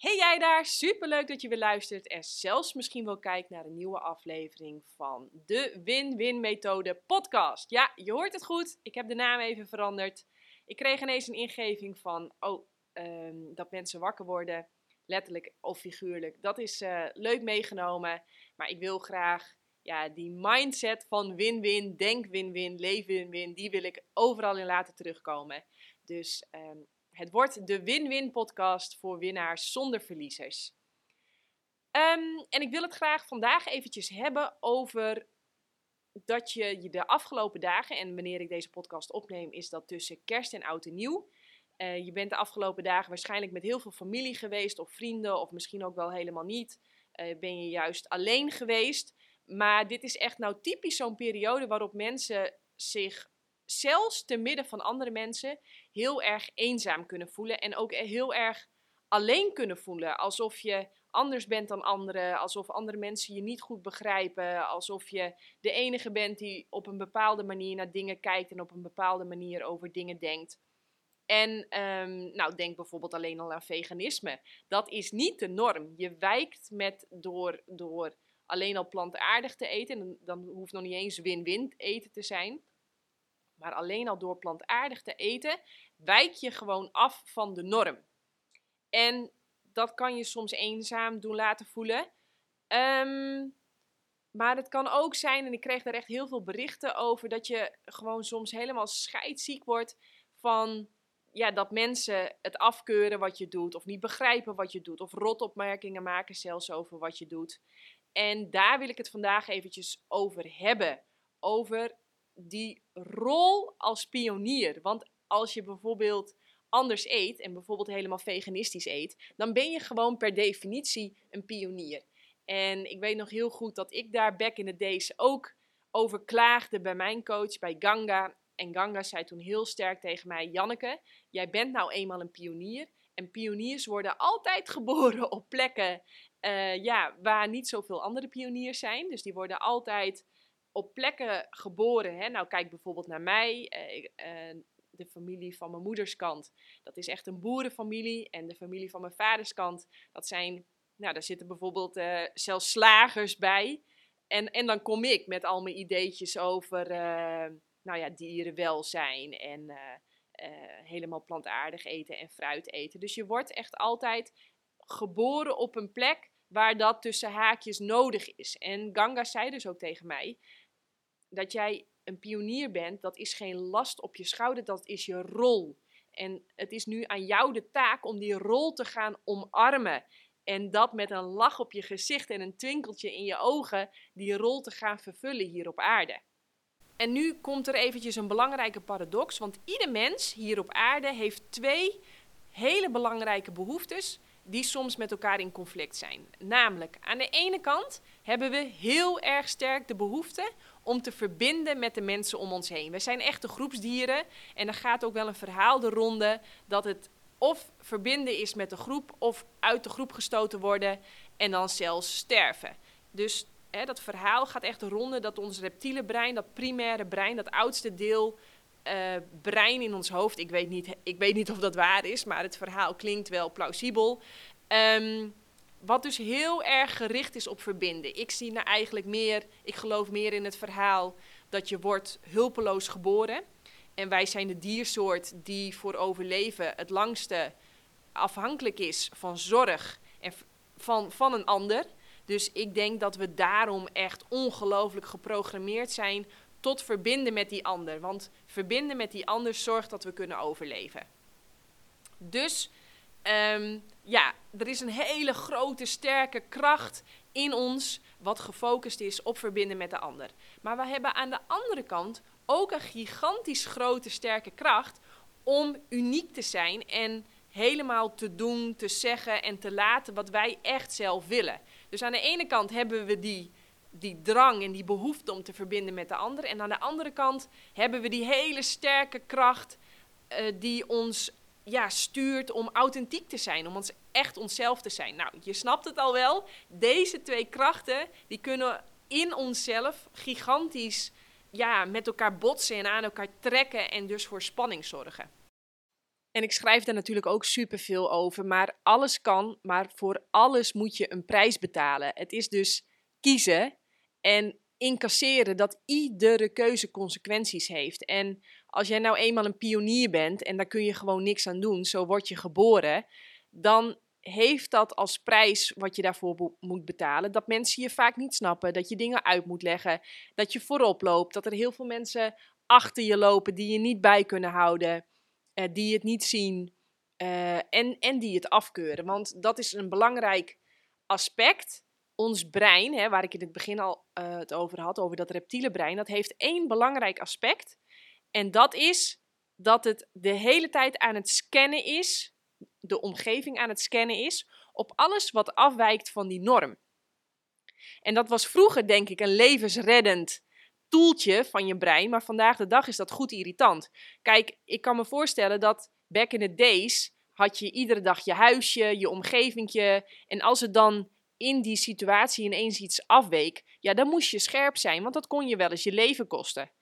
Hey jij daar, superleuk dat je weer luistert en zelfs misschien wel kijkt naar een nieuwe aflevering van de Win-Win Methode podcast. Ja, je hoort het goed, ik heb de naam even veranderd. Ik kreeg ineens een ingeving van, oh, ehm, dat mensen wakker worden, letterlijk of figuurlijk. Dat is uh, leuk meegenomen, maar ik wil graag ja, die mindset van win-win, denk win-win, leef win-win, die wil ik overal in laten terugkomen. Dus um, het wordt de win-win podcast voor winnaars zonder verliezers. Um, en ik wil het graag vandaag eventjes hebben over dat je je de afgelopen dagen, en wanneer ik deze podcast opneem, is dat tussen kerst en oud en nieuw. Uh, je bent de afgelopen dagen waarschijnlijk met heel veel familie geweest, of vrienden, of misschien ook wel helemaal niet. Uh, ben je juist alleen geweest. Maar dit is echt nou typisch zo'n periode waarop mensen zich zelfs te midden van andere mensen heel erg eenzaam kunnen voelen. En ook heel erg alleen kunnen voelen. Alsof je anders bent dan anderen. Alsof andere mensen je niet goed begrijpen. Alsof je de enige bent die op een bepaalde manier naar dingen kijkt. En op een bepaalde manier over dingen denkt. En um, nou, denk bijvoorbeeld alleen al aan veganisme. Dat is niet de norm. Je wijkt met door, door alleen al plantaardig te eten. En dan hoeft nog niet eens win-win eten te zijn. Maar alleen al door plantaardig te eten, wijk je gewoon af van de norm. En dat kan je soms eenzaam doen laten voelen. Ehm, maar het kan ook zijn, en ik kreeg daar echt heel veel berichten over, dat je gewoon soms helemaal scheidziek wordt van ja, dat mensen het afkeuren wat je doet, of niet begrijpen wat je doet, of rotopmerkingen maken zelfs over wat je doet. En daar wil ik het vandaag eventjes over hebben. Over die rol als pionier. Want als je bijvoorbeeld anders eet en bijvoorbeeld helemaal veganistisch eet, dan ben je gewoon per definitie een pionier. En ik weet nog heel goed dat ik daar back in the days ook over klaagde bij mijn coach, bij Ganga. En Ganga zei toen heel sterk tegen mij: Janneke, jij bent nou eenmaal een pionier. En pioniers worden altijd geboren op plekken uh, ja, waar niet zoveel andere pioniers zijn. Dus die worden altijd op plekken geboren. Hè? Nou, kijk bijvoorbeeld naar mij. Uh, de familie van mijn moeders kant, dat is echt een boerenfamilie. En de familie van mijn vaders kant, dat zijn, nou, daar zitten bijvoorbeeld uh, zelfs slagers bij. En, en dan kom ik met al mijn ideetjes over, nou ja, dierenwelzijn en helemaal plantaardig eten en fruit eten. Dus je wordt echt altijd geboren op een plek waar dat tussen haakjes nodig is. En Ganga zei dus ook tegen mij dat jij een pionier bent, dat is geen last op je schouder, dat is je rol. En het is nu aan jou de taak om die rol te gaan omarmen. En dat met een lach op je gezicht en een twinkeltje in je ogen, die rol te gaan vervullen hier op aarde. En nu komt er eventjes een belangrijke paradox, want ieder mens hier op aarde heeft twee hele belangrijke behoeftes die soms met elkaar in conflict zijn. Namelijk, aan de ene kant hebben we heel erg sterk de behoefte om te verbinden met de mensen om ons heen. We zijn echte groepsdieren en er gaat ook wel een verhaal de ronde dat het of verbinden is met de groep of uit de groep gestoten worden en dan zelfs sterven. Dus hè, dat verhaal gaat echt de ronde dat ons reptiele brein, dat primaire brein, dat oudste deel uh, brein in ons hoofd. Ik weet, niet, ik weet niet of dat waar is, maar het verhaal klinkt wel plausibel. Um, wat dus heel erg gericht is op verbinden. Ik zie nou eigenlijk meer, ik geloof meer in het verhaal dat je wordt hulpeloos geboren. En wij zijn de diersoort die voor overleven het langste afhankelijk is van zorg en van, van een ander. Dus ik denk dat we daarom echt ongelooflijk geprogrammeerd zijn tot verbinden met die ander. Want verbinden met die ander zorgt dat we kunnen overleven. Dus um, ja, er is een hele grote, sterke kracht in ons wat gefocust is op verbinden met de ander. Maar we hebben aan de andere kant ook een gigantisch grote, sterke kracht om uniek te zijn en helemaal te doen, te zeggen en te laten wat wij echt zelf willen. Dus aan de ene kant hebben we die die drang en die behoefte om te verbinden met de ander. En aan de andere kant hebben we die hele sterke kracht uh, die ons ja, stuurt om authentiek te zijn, om ons echt onszelf te zijn. Nou, je snapt het al wel. Deze twee krachten die kunnen in onszelf gigantisch ja, met elkaar botsen en aan elkaar trekken en dus voor spanning zorgen. En ik schrijf daar natuurlijk ook superveel over. Maar alles kan, maar voor alles moet je een prijs betalen. Het is dus kiezen en incasseren dat iedere keuze consequenties heeft. En als jij nou eenmaal een pionier bent en daar kun je gewoon niks aan doen, zo word je geboren, dan heeft dat als prijs wat je daarvoor moet betalen, dat mensen je vaak niet snappen, dat je dingen uit moet leggen, dat je voorop loopt, dat er heel veel mensen achter je lopen die je niet bij kunnen houden, uh, die het niet zien uh, en, en die het afkeuren. Want dat is een belangrijk aspect. Ons brein, hè, waar ik in het begin al uh, het over had, over dat reptiele brein, dat heeft één belangrijk aspect. En dat is dat het de hele tijd aan het scannen is de omgeving aan het scannen is op alles wat afwijkt van die norm. En dat was vroeger, denk ik, een levensreddend toeltje van je brein, maar vandaag de dag is dat goed irritant. Kijk, ik kan me voorstellen dat back in the days had je iedere dag je huisje, je omgevingje, en als het dan in die situatie ineens iets afweek, ja, dan moest je scherp zijn, want dat kon je wel eens je leven kosten.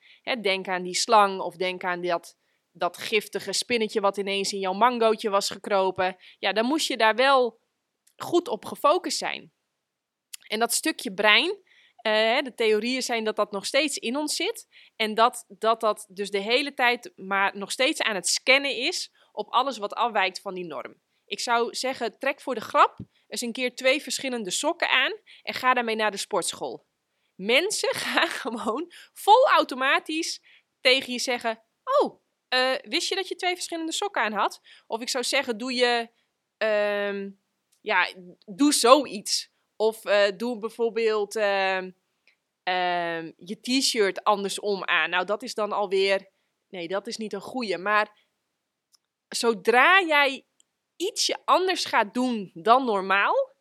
denk aan die slang of denk aan dat dat giftige spinnetje wat ineens in jouw mangootje was gekropen. Ja, dan moest je daar wel goed op gefocust zijn. En dat stukje brein, uh, de theorieën zijn dat dat nog steeds in ons zit. En dat, dat dat dus de hele tijd maar nog steeds aan het scannen is op alles wat afwijkt van die norm. Ik zou zeggen, trek voor de grap eens een keer twee verschillende sokken aan en ga daarmee naar de sportschool. Mensen gaan gewoon vol automatisch tegen je zeggen: Oh, uh, wist je dat je twee verschillende sokken aan had? Of ik zou zeggen, doe je, um, ja, doe zoiets. Of uh, doe bijvoorbeeld uh, je t-shirt andersom aan. Nou, dat is dan alweer, nee, dat is niet een goede. Maar zodra jij ietsje anders gaat doen dan normaal,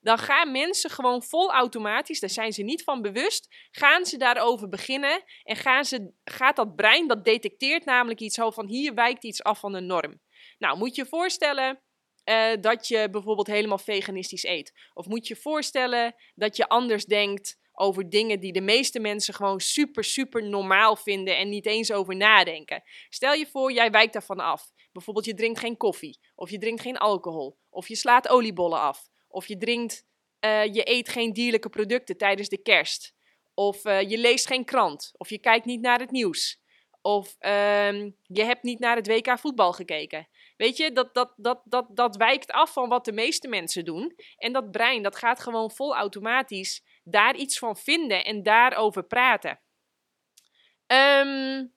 dan gaan mensen gewoon vol automatisch, daar zijn ze niet van bewust, gaan ze daarover beginnen en gaan ze, gaat dat brein, dat detecteert namelijk iets van hier wijkt iets af van de norm. Nou, moet je voorstellen uh, dat je bijvoorbeeld helemaal veganistisch eet. Of moet je voorstellen dat je anders denkt over dingen die de meeste mensen gewoon super, super normaal vinden en niet eens over nadenken. Stel je voor, jij wijkt daarvan af. Bijvoorbeeld je drinkt geen koffie, of je drinkt geen alcohol, of je slaat oliebollen af. Of je drinkt, uh, je eet geen dierlijke producten tijdens de kerst. Of uh, je leest geen krant. Of je kijkt niet naar het nieuws. Of uh, je hebt niet naar het WK voetbal gekeken. Weet je, dat, dat, dat, dat, dat wijkt af van wat de meeste mensen doen. En dat brein, dat gaat gewoon vol automatisch daar iets van vinden en daarover praten. Um,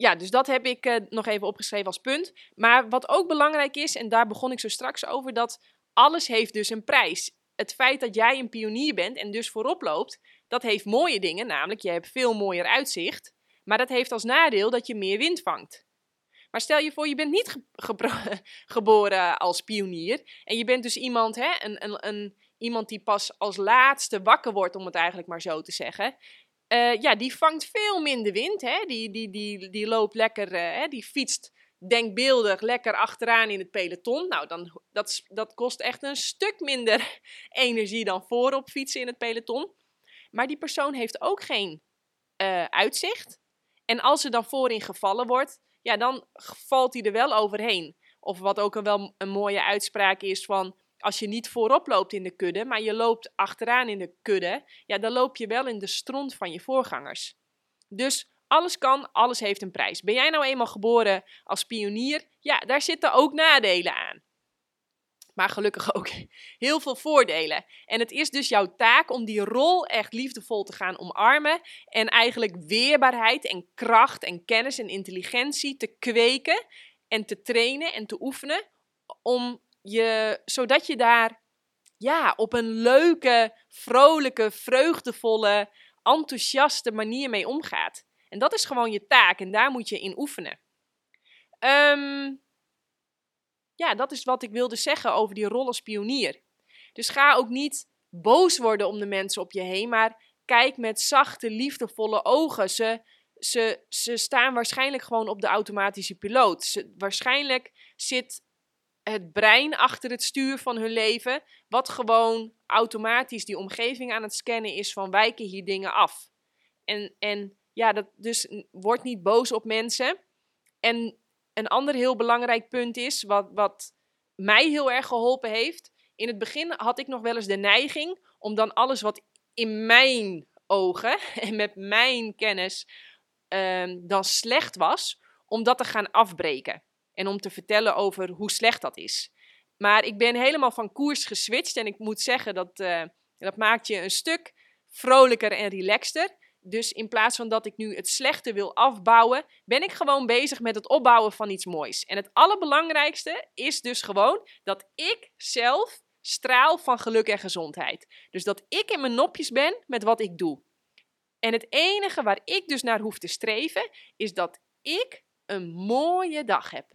ja, dus dat heb ik uh, nog even opgeschreven als punt. Maar wat ook belangrijk is, en daar begon ik zo straks over, dat alles heeft dus een prijs. Het feit dat jij een pionier bent en dus voorop loopt, dat heeft mooie dingen, namelijk je hebt veel mooier uitzicht. Maar dat heeft als nadeel dat je meer wind vangt. Maar stel je voor, je bent niet geboren als pionier. En je bent dus iemand, hè, een, een, een, iemand die pas als laatste wakker wordt, om het eigenlijk maar zo te zeggen. Uh, ja, die vangt veel minder wind. Hè? Die, die, die, die loopt lekker, hè? die fietst denkbeeldig lekker achteraan in het peloton. Nou, dan, dat, dat kost echt een stuk minder energie dan voorop fietsen in het peloton. Maar die persoon heeft ook geen uh, uitzicht. En als er dan voorin gevallen wordt, ja, dan valt hij er wel overheen. Of wat ook wel een mooie uitspraak is van als je niet voorop loopt in de kudde, maar je loopt achteraan in de kudde, ja, dan loop je wel in de stront van je voorgangers. Dus alles kan, alles heeft een prijs. Ben jij nou eenmaal geboren als pionier? Ja, daar zitten ook nadelen aan. Maar gelukkig ook heel veel voordelen. En het is dus jouw taak om die rol echt liefdevol te gaan omarmen. En eigenlijk weerbaarheid en kracht en kennis en intelligentie te kweken. En te trainen en te oefenen. Om je, zodat je daar ja, op een leuke, vrolijke, vreugdevolle, enthousiaste manier mee omgaat. En dat is gewoon je taak en daar moet je in oefenen. Um, ja, dat is wat ik wilde zeggen over die rol als pionier. Dus ga ook niet boos worden om de mensen op je heen, maar kijk met zachte, liefdevolle ogen. Ze, ze, ze staan waarschijnlijk gewoon op de automatische piloot. Ze, waarschijnlijk zit het brein achter het stuur van hun leven, wat gewoon automatisch die omgeving aan het scannen is van wijken hier dingen af. En, en ja, dat, dus word niet boos op mensen. En een ander heel belangrijk punt is, wat, wat mij heel erg geholpen heeft. In het begin had ik nog wel eens de neiging om dan alles wat in mijn ogen en met mijn kennis ehm, dan slecht was, om dat te gaan afbreken. En om te vertellen over hoe slecht dat is. Maar ik ben helemaal van koers geswitcht en ik moet zeggen dat uh, dat maakt je een stuk vrolijker en relaxter. Dus in plaats van dat ik nu het slechte wil afbouwen, ben ik gewoon bezig met het opbouwen van iets moois. En het allerbelangrijkste is dus gewoon dat ik zelf straal van geluk en gezondheid. Dus dat ik in mijn nopjes ben met wat ik doe. En het enige waar ik dus naar hoef te streven, is dat ik een mooie dag heb.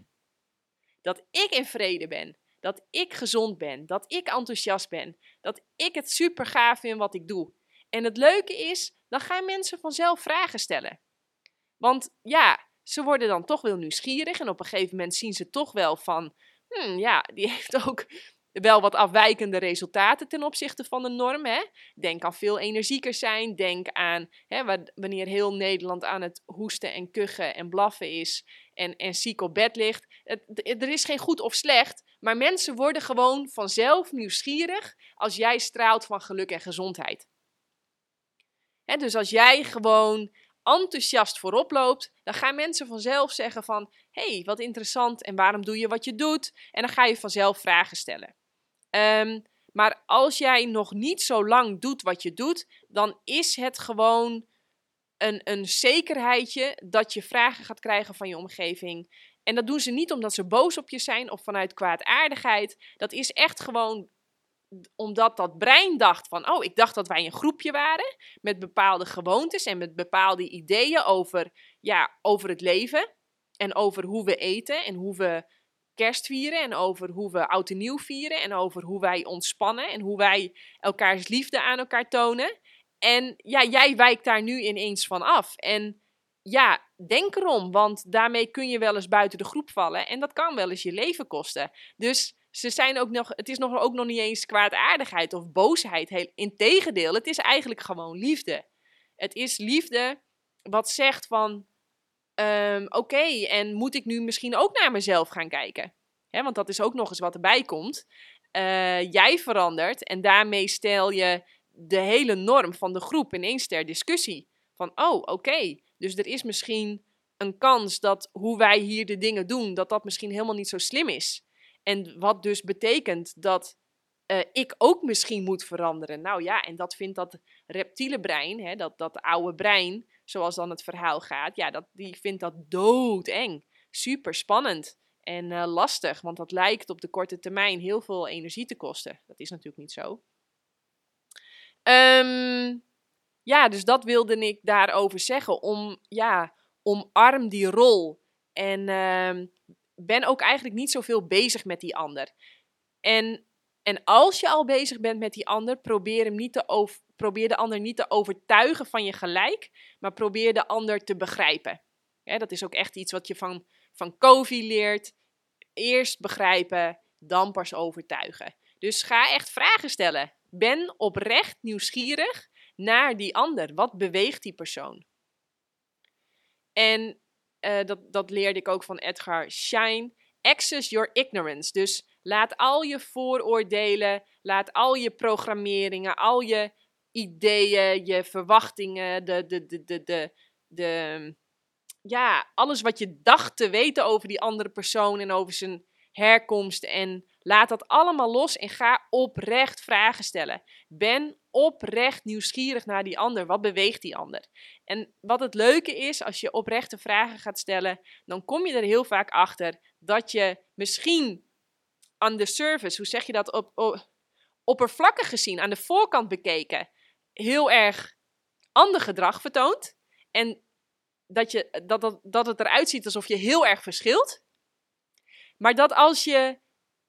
Dat ik in vrede ben. Dat ik gezond ben. Dat ik enthousiast ben. Dat ik het super gaaf vind wat ik doe. En het leuke is, dan gaan mensen vanzelf vragen stellen. Want ja, ze worden dan toch wel nieuwsgierig en op een gegeven moment zien ze toch wel van, hmm, ja, die heeft ook wel wat afwijkende resultaten ten opzichte van de norm. Hè? Denk aan veel energieker zijn. Denk aan hè, wanneer heel Nederland aan het hoesten en kuchen en blaffen is en, en ziek op bed ligt. er is geen goed of slecht, maar mensen worden gewoon vanzelf nieuwsgierig als jij straalt van geluk en gezondheid. Hè, dus als jij gewoon enthousiast voorop loopt, dan gaan mensen vanzelf zeggen van, hey, wat interessant en waarom doe je wat je doet? En dan ga je vanzelf vragen stellen. Um, maar als jij nog niet zo lang doet wat je doet, dan is het gewoon een, een zekerheidje dat je vragen gaat krijgen van je omgeving. En dat doen ze niet omdat ze boos op je zijn of vanuit kwaadaardigheid. Dat is echt gewoon omdat dat brein dacht van, oh, ik dacht dat wij een groepje waren met bepaalde gewoontes en met bepaalde ideeën over, ja, over het leven en over hoe we eten en hoe we kerst vieren en over hoe we oud en nieuw vieren en over hoe wij ontspannen en hoe wij elkaars liefde aan elkaar tonen. En ja, jij wijkt daar nu ineens van af. En ja, denk erom, want daarmee kun je wel eens buiten de groep vallen en dat kan wel eens je leven kosten. Dus ze zijn ook nog, het is nog, ook nog niet eens kwaadaardigheid of boosheid. Heel, integendeel, het is eigenlijk gewoon liefde. Het is liefde wat zegt van, um, oké, en moet ik nu misschien ook naar mezelf gaan kijken? Want dat is ook nog eens wat erbij komt. Uh, jij verandert en daarmee stel je de hele norm van de groep ineens ter discussie. Van, oh, oké, dus er is misschien een kans dat hoe wij hier de dingen doen, dat dat misschien helemaal niet zo slim is. En wat dus betekent dat uh, ik ook misschien moet veranderen. Nou ja, en dat vindt dat reptiele brein, hè, dat, dat oude brein, zoals dan het verhaal gaat, ja, dat, die vindt dat doodeng. Super spannend en uh, lastig, want dat lijkt op de korte termijn heel veel energie te kosten. Dat is natuurlijk niet zo. Um, ja, dus dat wilde ik daarover zeggen. Om, ja, omarm die rol. En um, ben ook eigenlijk niet zoveel bezig met die ander. En, en als je al bezig bent met die ander, probeer, hem niet te probeer de ander niet te overtuigen van je gelijk, maar probeer de ander te begrijpen. dat is ook echt iets wat je van, van Covey leert. Eerst begrijpen, dan pas overtuigen. Dus ga echt vragen stellen. Ben oprecht nieuwsgierig naar die ander. Wat beweegt die persoon? En uh, dat, dat leerde ik ook van Edgar Schein. Access your ignorance. Dus laat al je vooroordelen, laat al je programmeringen, al je ideeën, je verwachtingen, de, de, de, de, de, ja, alles wat je dacht te weten over die andere persoon en over zijn herkomst. En laat dat allemaal los en ga oprecht vragen stellen. Ben oprecht nieuwsgierig naar die ander. Wat beweegt die ander? En wat het leuke is, als je oprechte vragen gaat stellen, dan kom je er heel vaak achter dat je misschien aan de surface, hoe zeg je dat, op, op oppervlakkig gezien, aan de voorkant bekeken, heel erg ander gedrag vertoont. En dat, je, dat, dat, dat het eruit ziet alsof je heel erg verschilt. Maar dat als je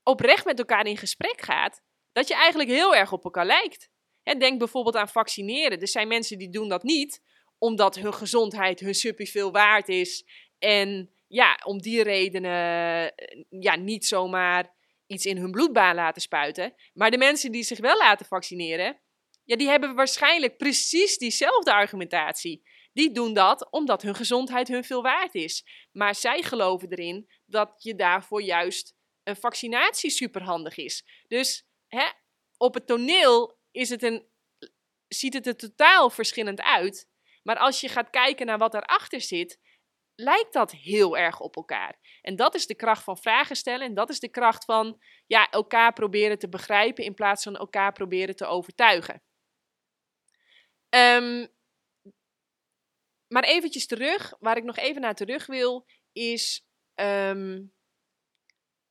oprecht met elkaar in gesprek gaat, dat je eigenlijk heel erg op elkaar lijkt. denk bijvoorbeeld aan vaccineren. Er zijn mensen die doen dat niet, omdat hun gezondheid hun super veel waard is. En ja, om die redenen eh, ja, niet zomaar iets in hun bloedbaan laten spuiten. Maar de mensen die zich wel laten vaccineren, ja, die hebben waarschijnlijk precies diezelfde argumentatie. Die doen dat omdat hun gezondheid hun veel waard is. Maar zij geloven erin dat je daarvoor juist een vaccinatie superhandig is. Dus hè, op het toneel is het een, ziet het er totaal verschillend uit. Maar als je gaat kijken naar wat erachter zit, lijkt dat heel erg op elkaar. En dat is de kracht van vragen stellen. En dat is de kracht van ja, elkaar proberen te begrijpen in plaats van elkaar proberen te overtuigen. Um, maar eventjes terug, waar ik nog even naar terug wil, is um,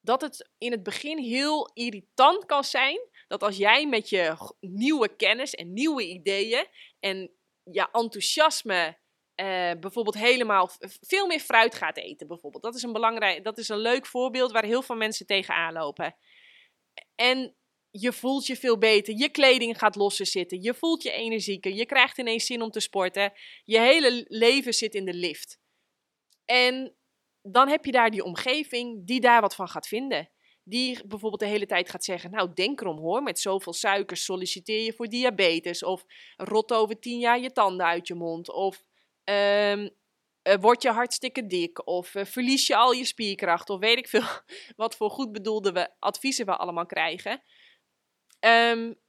dat het in het begin heel irritant kan zijn. Dat als jij met je nieuwe kennis en nieuwe ideeën en je enthousiasme uh, bijvoorbeeld helemaal veel meer fruit gaat eten. Bijvoorbeeld. Dat is een belangrijk, dat is een leuk voorbeeld waar heel veel mensen tegenaan lopen. En je voelt je veel beter. Je kleding gaat losser zitten. Je voelt je energieker. Je krijgt ineens zin om te sporten. Je hele leven zit in de lift. En dan heb je daar die omgeving die daar wat van gaat vinden. Die bijvoorbeeld de hele tijd gaat zeggen: Nou, denk erom hoor, met zoveel suikers solliciteer je voor diabetes. Of rot over tien jaar je tanden uit je mond. Of um, word je hartstikke dik. Of uh, verlies je al je spierkracht. Of weet ik veel wat voor goed bedoelde we, adviezen we allemaal krijgen. Um,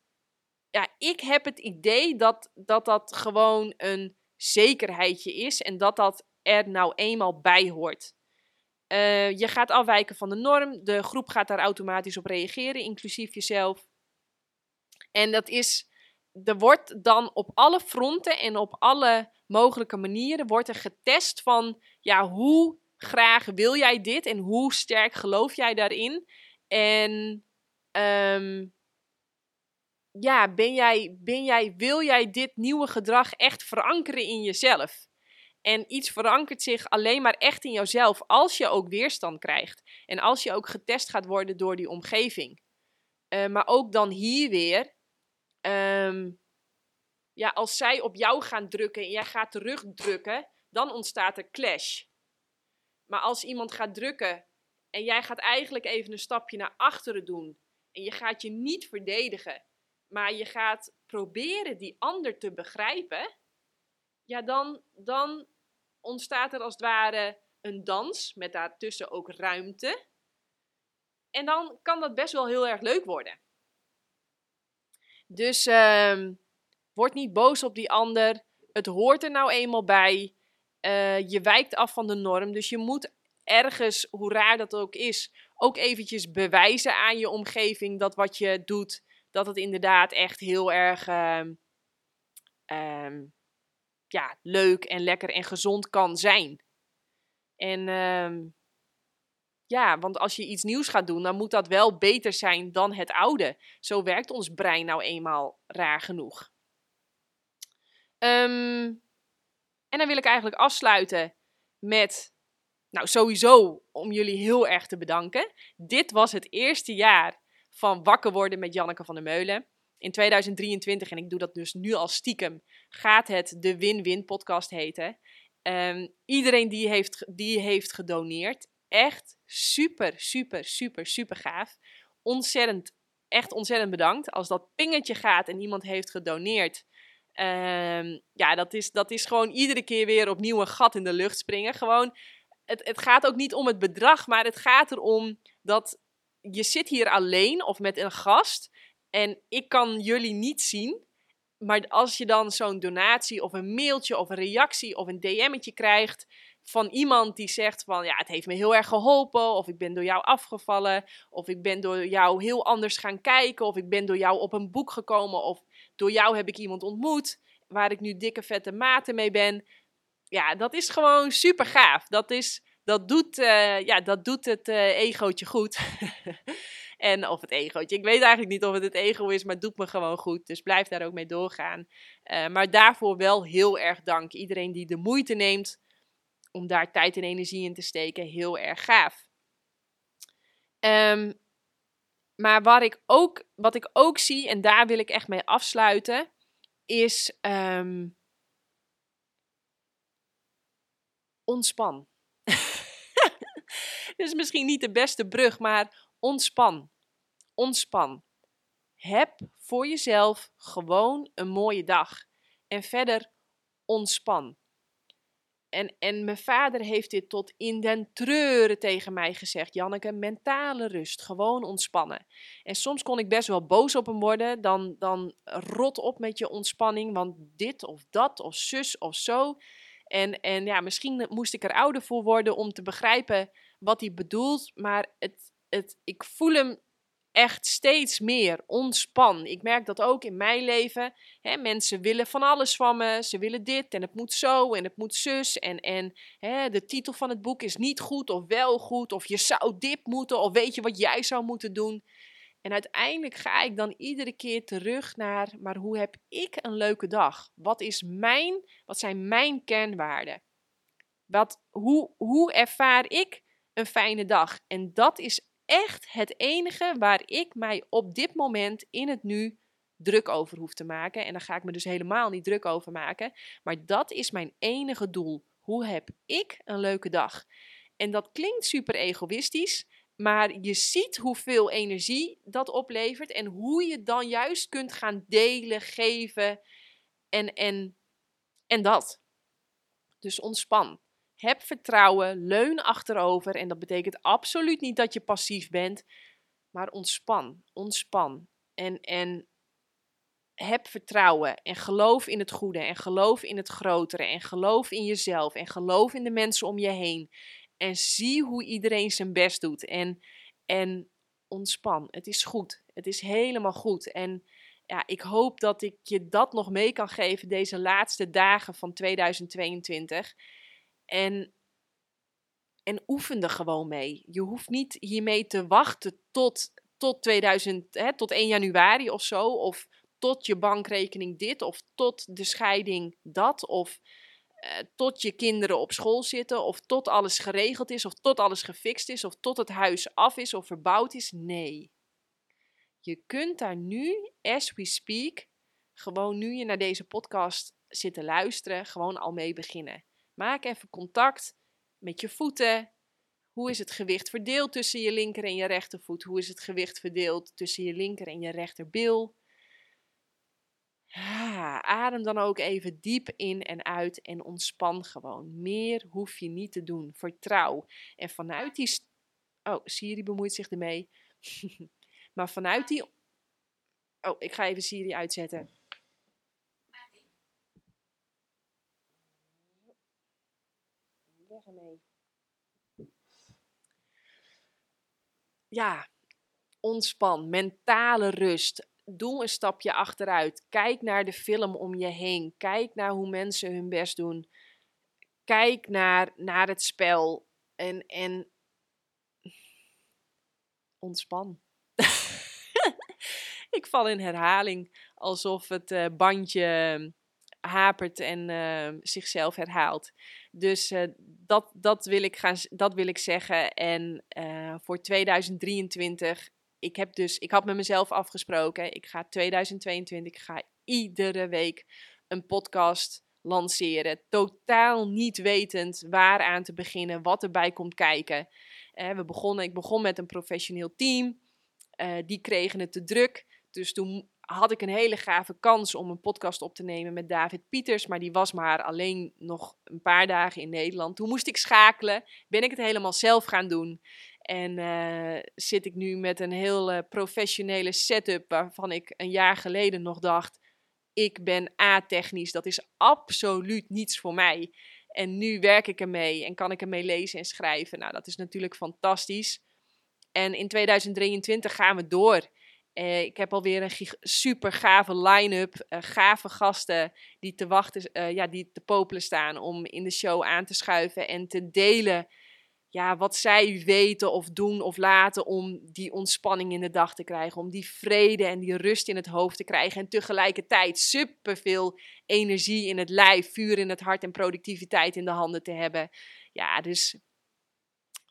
ja, ik heb het idee dat, dat dat gewoon een zekerheidje is. En dat dat er nou eenmaal bij hoort. Uh, je gaat afwijken van de norm. De groep gaat daar automatisch op reageren, inclusief jezelf. En dat is, er wordt dan op alle fronten en op alle mogelijke manieren wordt er getest van, ja, hoe graag wil jij dit en hoe sterk geloof jij daarin? En um, ja, ben jij, ben jij, wil jij dit nieuwe gedrag echt verankeren in jezelf? En iets verankert zich alleen maar echt in jouzelf als je ook weerstand krijgt. En als je ook getest gaat worden door die omgeving. Uh, maar ook dan hier weer. Um, ja, als zij op jou gaan drukken en jij gaat terugdrukken, dan ontstaat er clash. Maar als iemand gaat drukken en jij gaat eigenlijk even een stapje naar achteren doen. En je gaat je niet verdedigen maar je gaat proberen die ander te begrijpen, ja, dan, dan ontstaat er als het ware een dans met daartussen ook ruimte. En dan kan dat best wel heel erg leuk worden. Dus uh, word niet boos op die ander. Het hoort er nou eenmaal bij. Uh, je wijkt af van de norm. Dus je moet ergens, hoe raar dat ook is, ook eventjes bewijzen aan je omgeving dat wat je doet dat het inderdaad echt heel erg uh, ja, leuk en lekker en gezond kan zijn. En um, ja, want als je iets nieuws gaat doen, dan moet dat wel beter zijn dan het oude. Zo werkt ons brein nou eenmaal raar genoeg. Um, en dan wil ik eigenlijk afsluiten met, nou sowieso om jullie heel erg te bedanken. Dit was het eerste jaar van Wakker worden met Janneke van der Meulen. In 2023, en ik doe dat dus nu al stiekem, gaat het de Win-Win podcast heten. Um, iedereen die heeft, die heeft gedoneerd. Echt super, super, super, super gaaf. Ontzettend, echt ontzettend bedankt. Als dat pingetje gaat en iemand heeft gedoneerd. Um, ja, dat is, dat is gewoon iedere keer weer opnieuw een gat in de lucht springen. Gewoon, het, het gaat ook niet om het bedrag, maar het gaat erom dat je zit hier alleen of met een gast en ik kan jullie niet zien. Maar als je dan zo'n donatie of een mailtje of een reactie of een DM'tje krijgt van iemand die zegt van ja, het heeft me heel erg geholpen of ik ben door jou afgevallen of ik ben door jou heel anders gaan kijken of ik ben door jou op een boek gekomen of door jou heb ik iemand ontmoet waar ik nu dikke vette maten mee ben. Ja, dat is gewoon super gaaf. Dat is dat doet, uh, ja, dat doet het uh, egootje goed. en of het egootje, ik weet eigenlijk niet of het het ego is, maar het doet me gewoon goed. Dus blijf daar ook mee doorgaan. Uh, maar daarvoor wel heel erg dank. Iedereen die de moeite neemt om daar tijd en energie in te steken, heel erg gaaf. Um, maar waar ik ook, wat ik ook zie, en daar wil ik echt mee afsluiten, is um, ontspan. Dit is misschien niet de beste brug, maar ontspan. Ontspan. Heb voor jezelf gewoon een mooie dag. En verder ontspan. En, en mijn vader heeft dit tot in den treuren tegen mij gezegd. Janneke, mentale rust, gewoon ontspannen. En soms kon ik best wel boos op hem worden. Dan, dan rot op met je ontspanning, want dit of dat of zus of zo. En, en ja, misschien moest ik er ouder voor worden om te begrijpen wat hij bedoelt. Maar het, het, ik voel hem echt steeds meer ontspan. Ik merk dat ook in mijn leven. Hè, mensen willen van alles van me. Ze willen dit en het moet zo en het moet zus. En, en hè, de titel van het boek is niet goed of wel goed. Of je zou dit moeten of weet je wat jij zou moeten doen. En uiteindelijk ga ik dan iedere keer terug naar, maar hoe heb ik een leuke dag? Wat, is mijn, wat zijn mijn kernwaarden? Wat, hoe, hoe ervaar ik een fijne dag? En dat is echt het enige waar ik mij op dit moment in het nu druk over hoef te maken. En daar ga ik me dus helemaal niet druk over maken. Maar dat is mijn enige doel. Hoe heb ik een leuke dag? En dat klinkt super egoïstisch, maar je ziet hoeveel energie dat oplevert en hoe je dan juist kunt gaan delen, geven en, en, en dat. Dus ontspan. Heb vertrouwen, leun achterover. En dat betekent absoluut niet dat je passief bent, maar ontspan, ontspan. En, en heb vertrouwen en geloof in het goede en geloof in het grotere en geloof in jezelf en geloof in de mensen om je heen. En zie hoe iedereen zijn best doet. En, en ontspan. Het is goed. Het is helemaal goed. En ja, ik hoop dat ik je dat nog mee kan geven deze laatste dagen van 2022. En, en oefen er gewoon mee. Je hoeft niet hiermee te wachten tot, tot, 2000, hè, tot 1 januari of zo. Of tot je bankrekening dit. Of tot de scheiding dat. Of uh, tot je kinderen op school zitten. Of tot alles geregeld is. Of tot alles gefixt is. Of tot het huis af is of verbouwd is. Nee. Je kunt daar nu, as we speak, gewoon nu je naar deze podcast zit te luisteren, gewoon al mee beginnen. Maak even contact met je voeten. Hoe is het gewicht verdeeld tussen je linker en je rechtervoet? Hoe is het gewicht verdeeld tussen je linker en je rechterbil? Ah, adem dan ook even diep in en uit en ontspan gewoon. Meer hoef je niet te doen. Vertrouw. En vanuit die. Oh, Siri bemoeit zich ermee. maar vanuit die. Oh, ik ga even Siri uitzetten. Ja, ontspan, mentale rust. Doe een stapje achteruit. Kijk naar de film om je heen. Kijk naar hoe mensen hun best doen. Kijk naar, naar het spel. En, en ontspan. ik val in herhaling alsof het uh, bandje hapert en uh, zichzelf herhaalt. Dus uh, dat, dat, wil ik gaan, dat wil ik zeggen. En uh, voor 2023, ik heb dus, ik had met mezelf afgesproken, ik ga 2022, ik ga iedere week een podcast lanceren. Totaal niet wetend waar aan te beginnen, wat erbij komt kijken. we begonnen, ik begon met een professioneel team. die kregen het te druk. Dus toen had ik een hele gave kans om een podcast op te nemen met David Pieters. Maar die was maar alleen nog een paar dagen in Nederland. Toen moest ik schakelen. Ben ik het helemaal zelf gaan doen. En uh, zit ik nu met een heel uh, professionele setup waarvan ik een jaar geleden nog dacht: ik ben a-technisch, dat is absoluut niets voor mij. En nu werk ik ermee en kan ik ermee lezen en schrijven. Nou, dat is natuurlijk fantastisch. En in 2023 gaan we door. Uh, ik heb alweer een super gave line-up, uh, gave gasten die te wachten, uh, ja, die te popelen staan om in de show aan te schuiven en te delen ja, wat zij weten of doen of laten om die ontspanning in de dag te krijgen, om die vrede en die rust in het hoofd te krijgen en tegelijkertijd superveel energie in het lijf, vuur in het hart en productiviteit in de handen te hebben. Ja, dus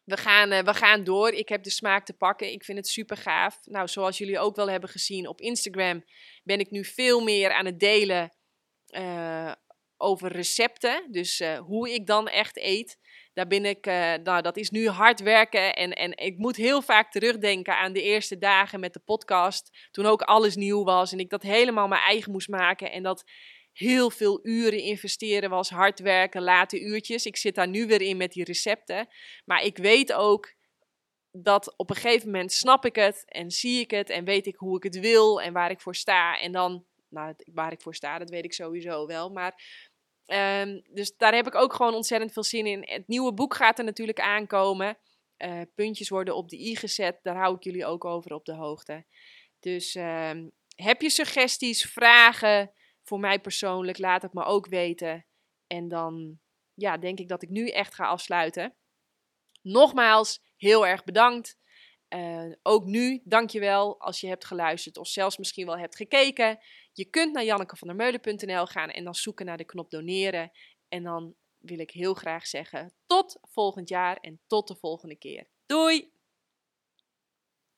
we gaan, uh, we gaan door. Ik heb de smaak te pakken. Ik vind het super gaaf. Nou, zoals jullie ook wel hebben gezien op Instagram, ben ik nu veel meer aan het delen uh, over recepten. Dus uh, hoe ik dan echt eet. Daar ben ik, nou, dat is nu hard werken. En, en ik moet heel vaak terugdenken aan de eerste dagen met de podcast. Toen ook alles nieuw was en ik dat helemaal mijn eigen moest maken. En dat heel veel uren investeren was, hard werken, late uurtjes. Ik zit daar nu weer in met die recepten. Maar ik weet ook dat op een gegeven moment snap ik het en zie ik het en weet ik hoe ik het wil en waar ik voor sta. En dan, nou, waar ik voor sta, dat weet ik sowieso wel. Maar ehm, dus daar heb ik ook gewoon ontzettend veel zin in. Het nieuwe boek gaat er natuurlijk aankomen. Uh, puntjes worden op de i gezet. Daar hou ik jullie ook over op de hoogte. Dus ehm, heb je suggesties, vragen voor mij persoonlijk, laat het me ook weten. En dan ja, denk ik dat ik nu echt ga afsluiten. Nogmaals, heel erg bedankt. Uh, ook nu, dankjewel als je hebt geluisterd of zelfs misschien wel hebt gekeken. Je kunt naar jannekevandermeulen.nl gaan en dan zoeken naar de knop doneren. En dan wil ik heel graag zeggen tot volgend jaar en tot de volgende keer. Doei!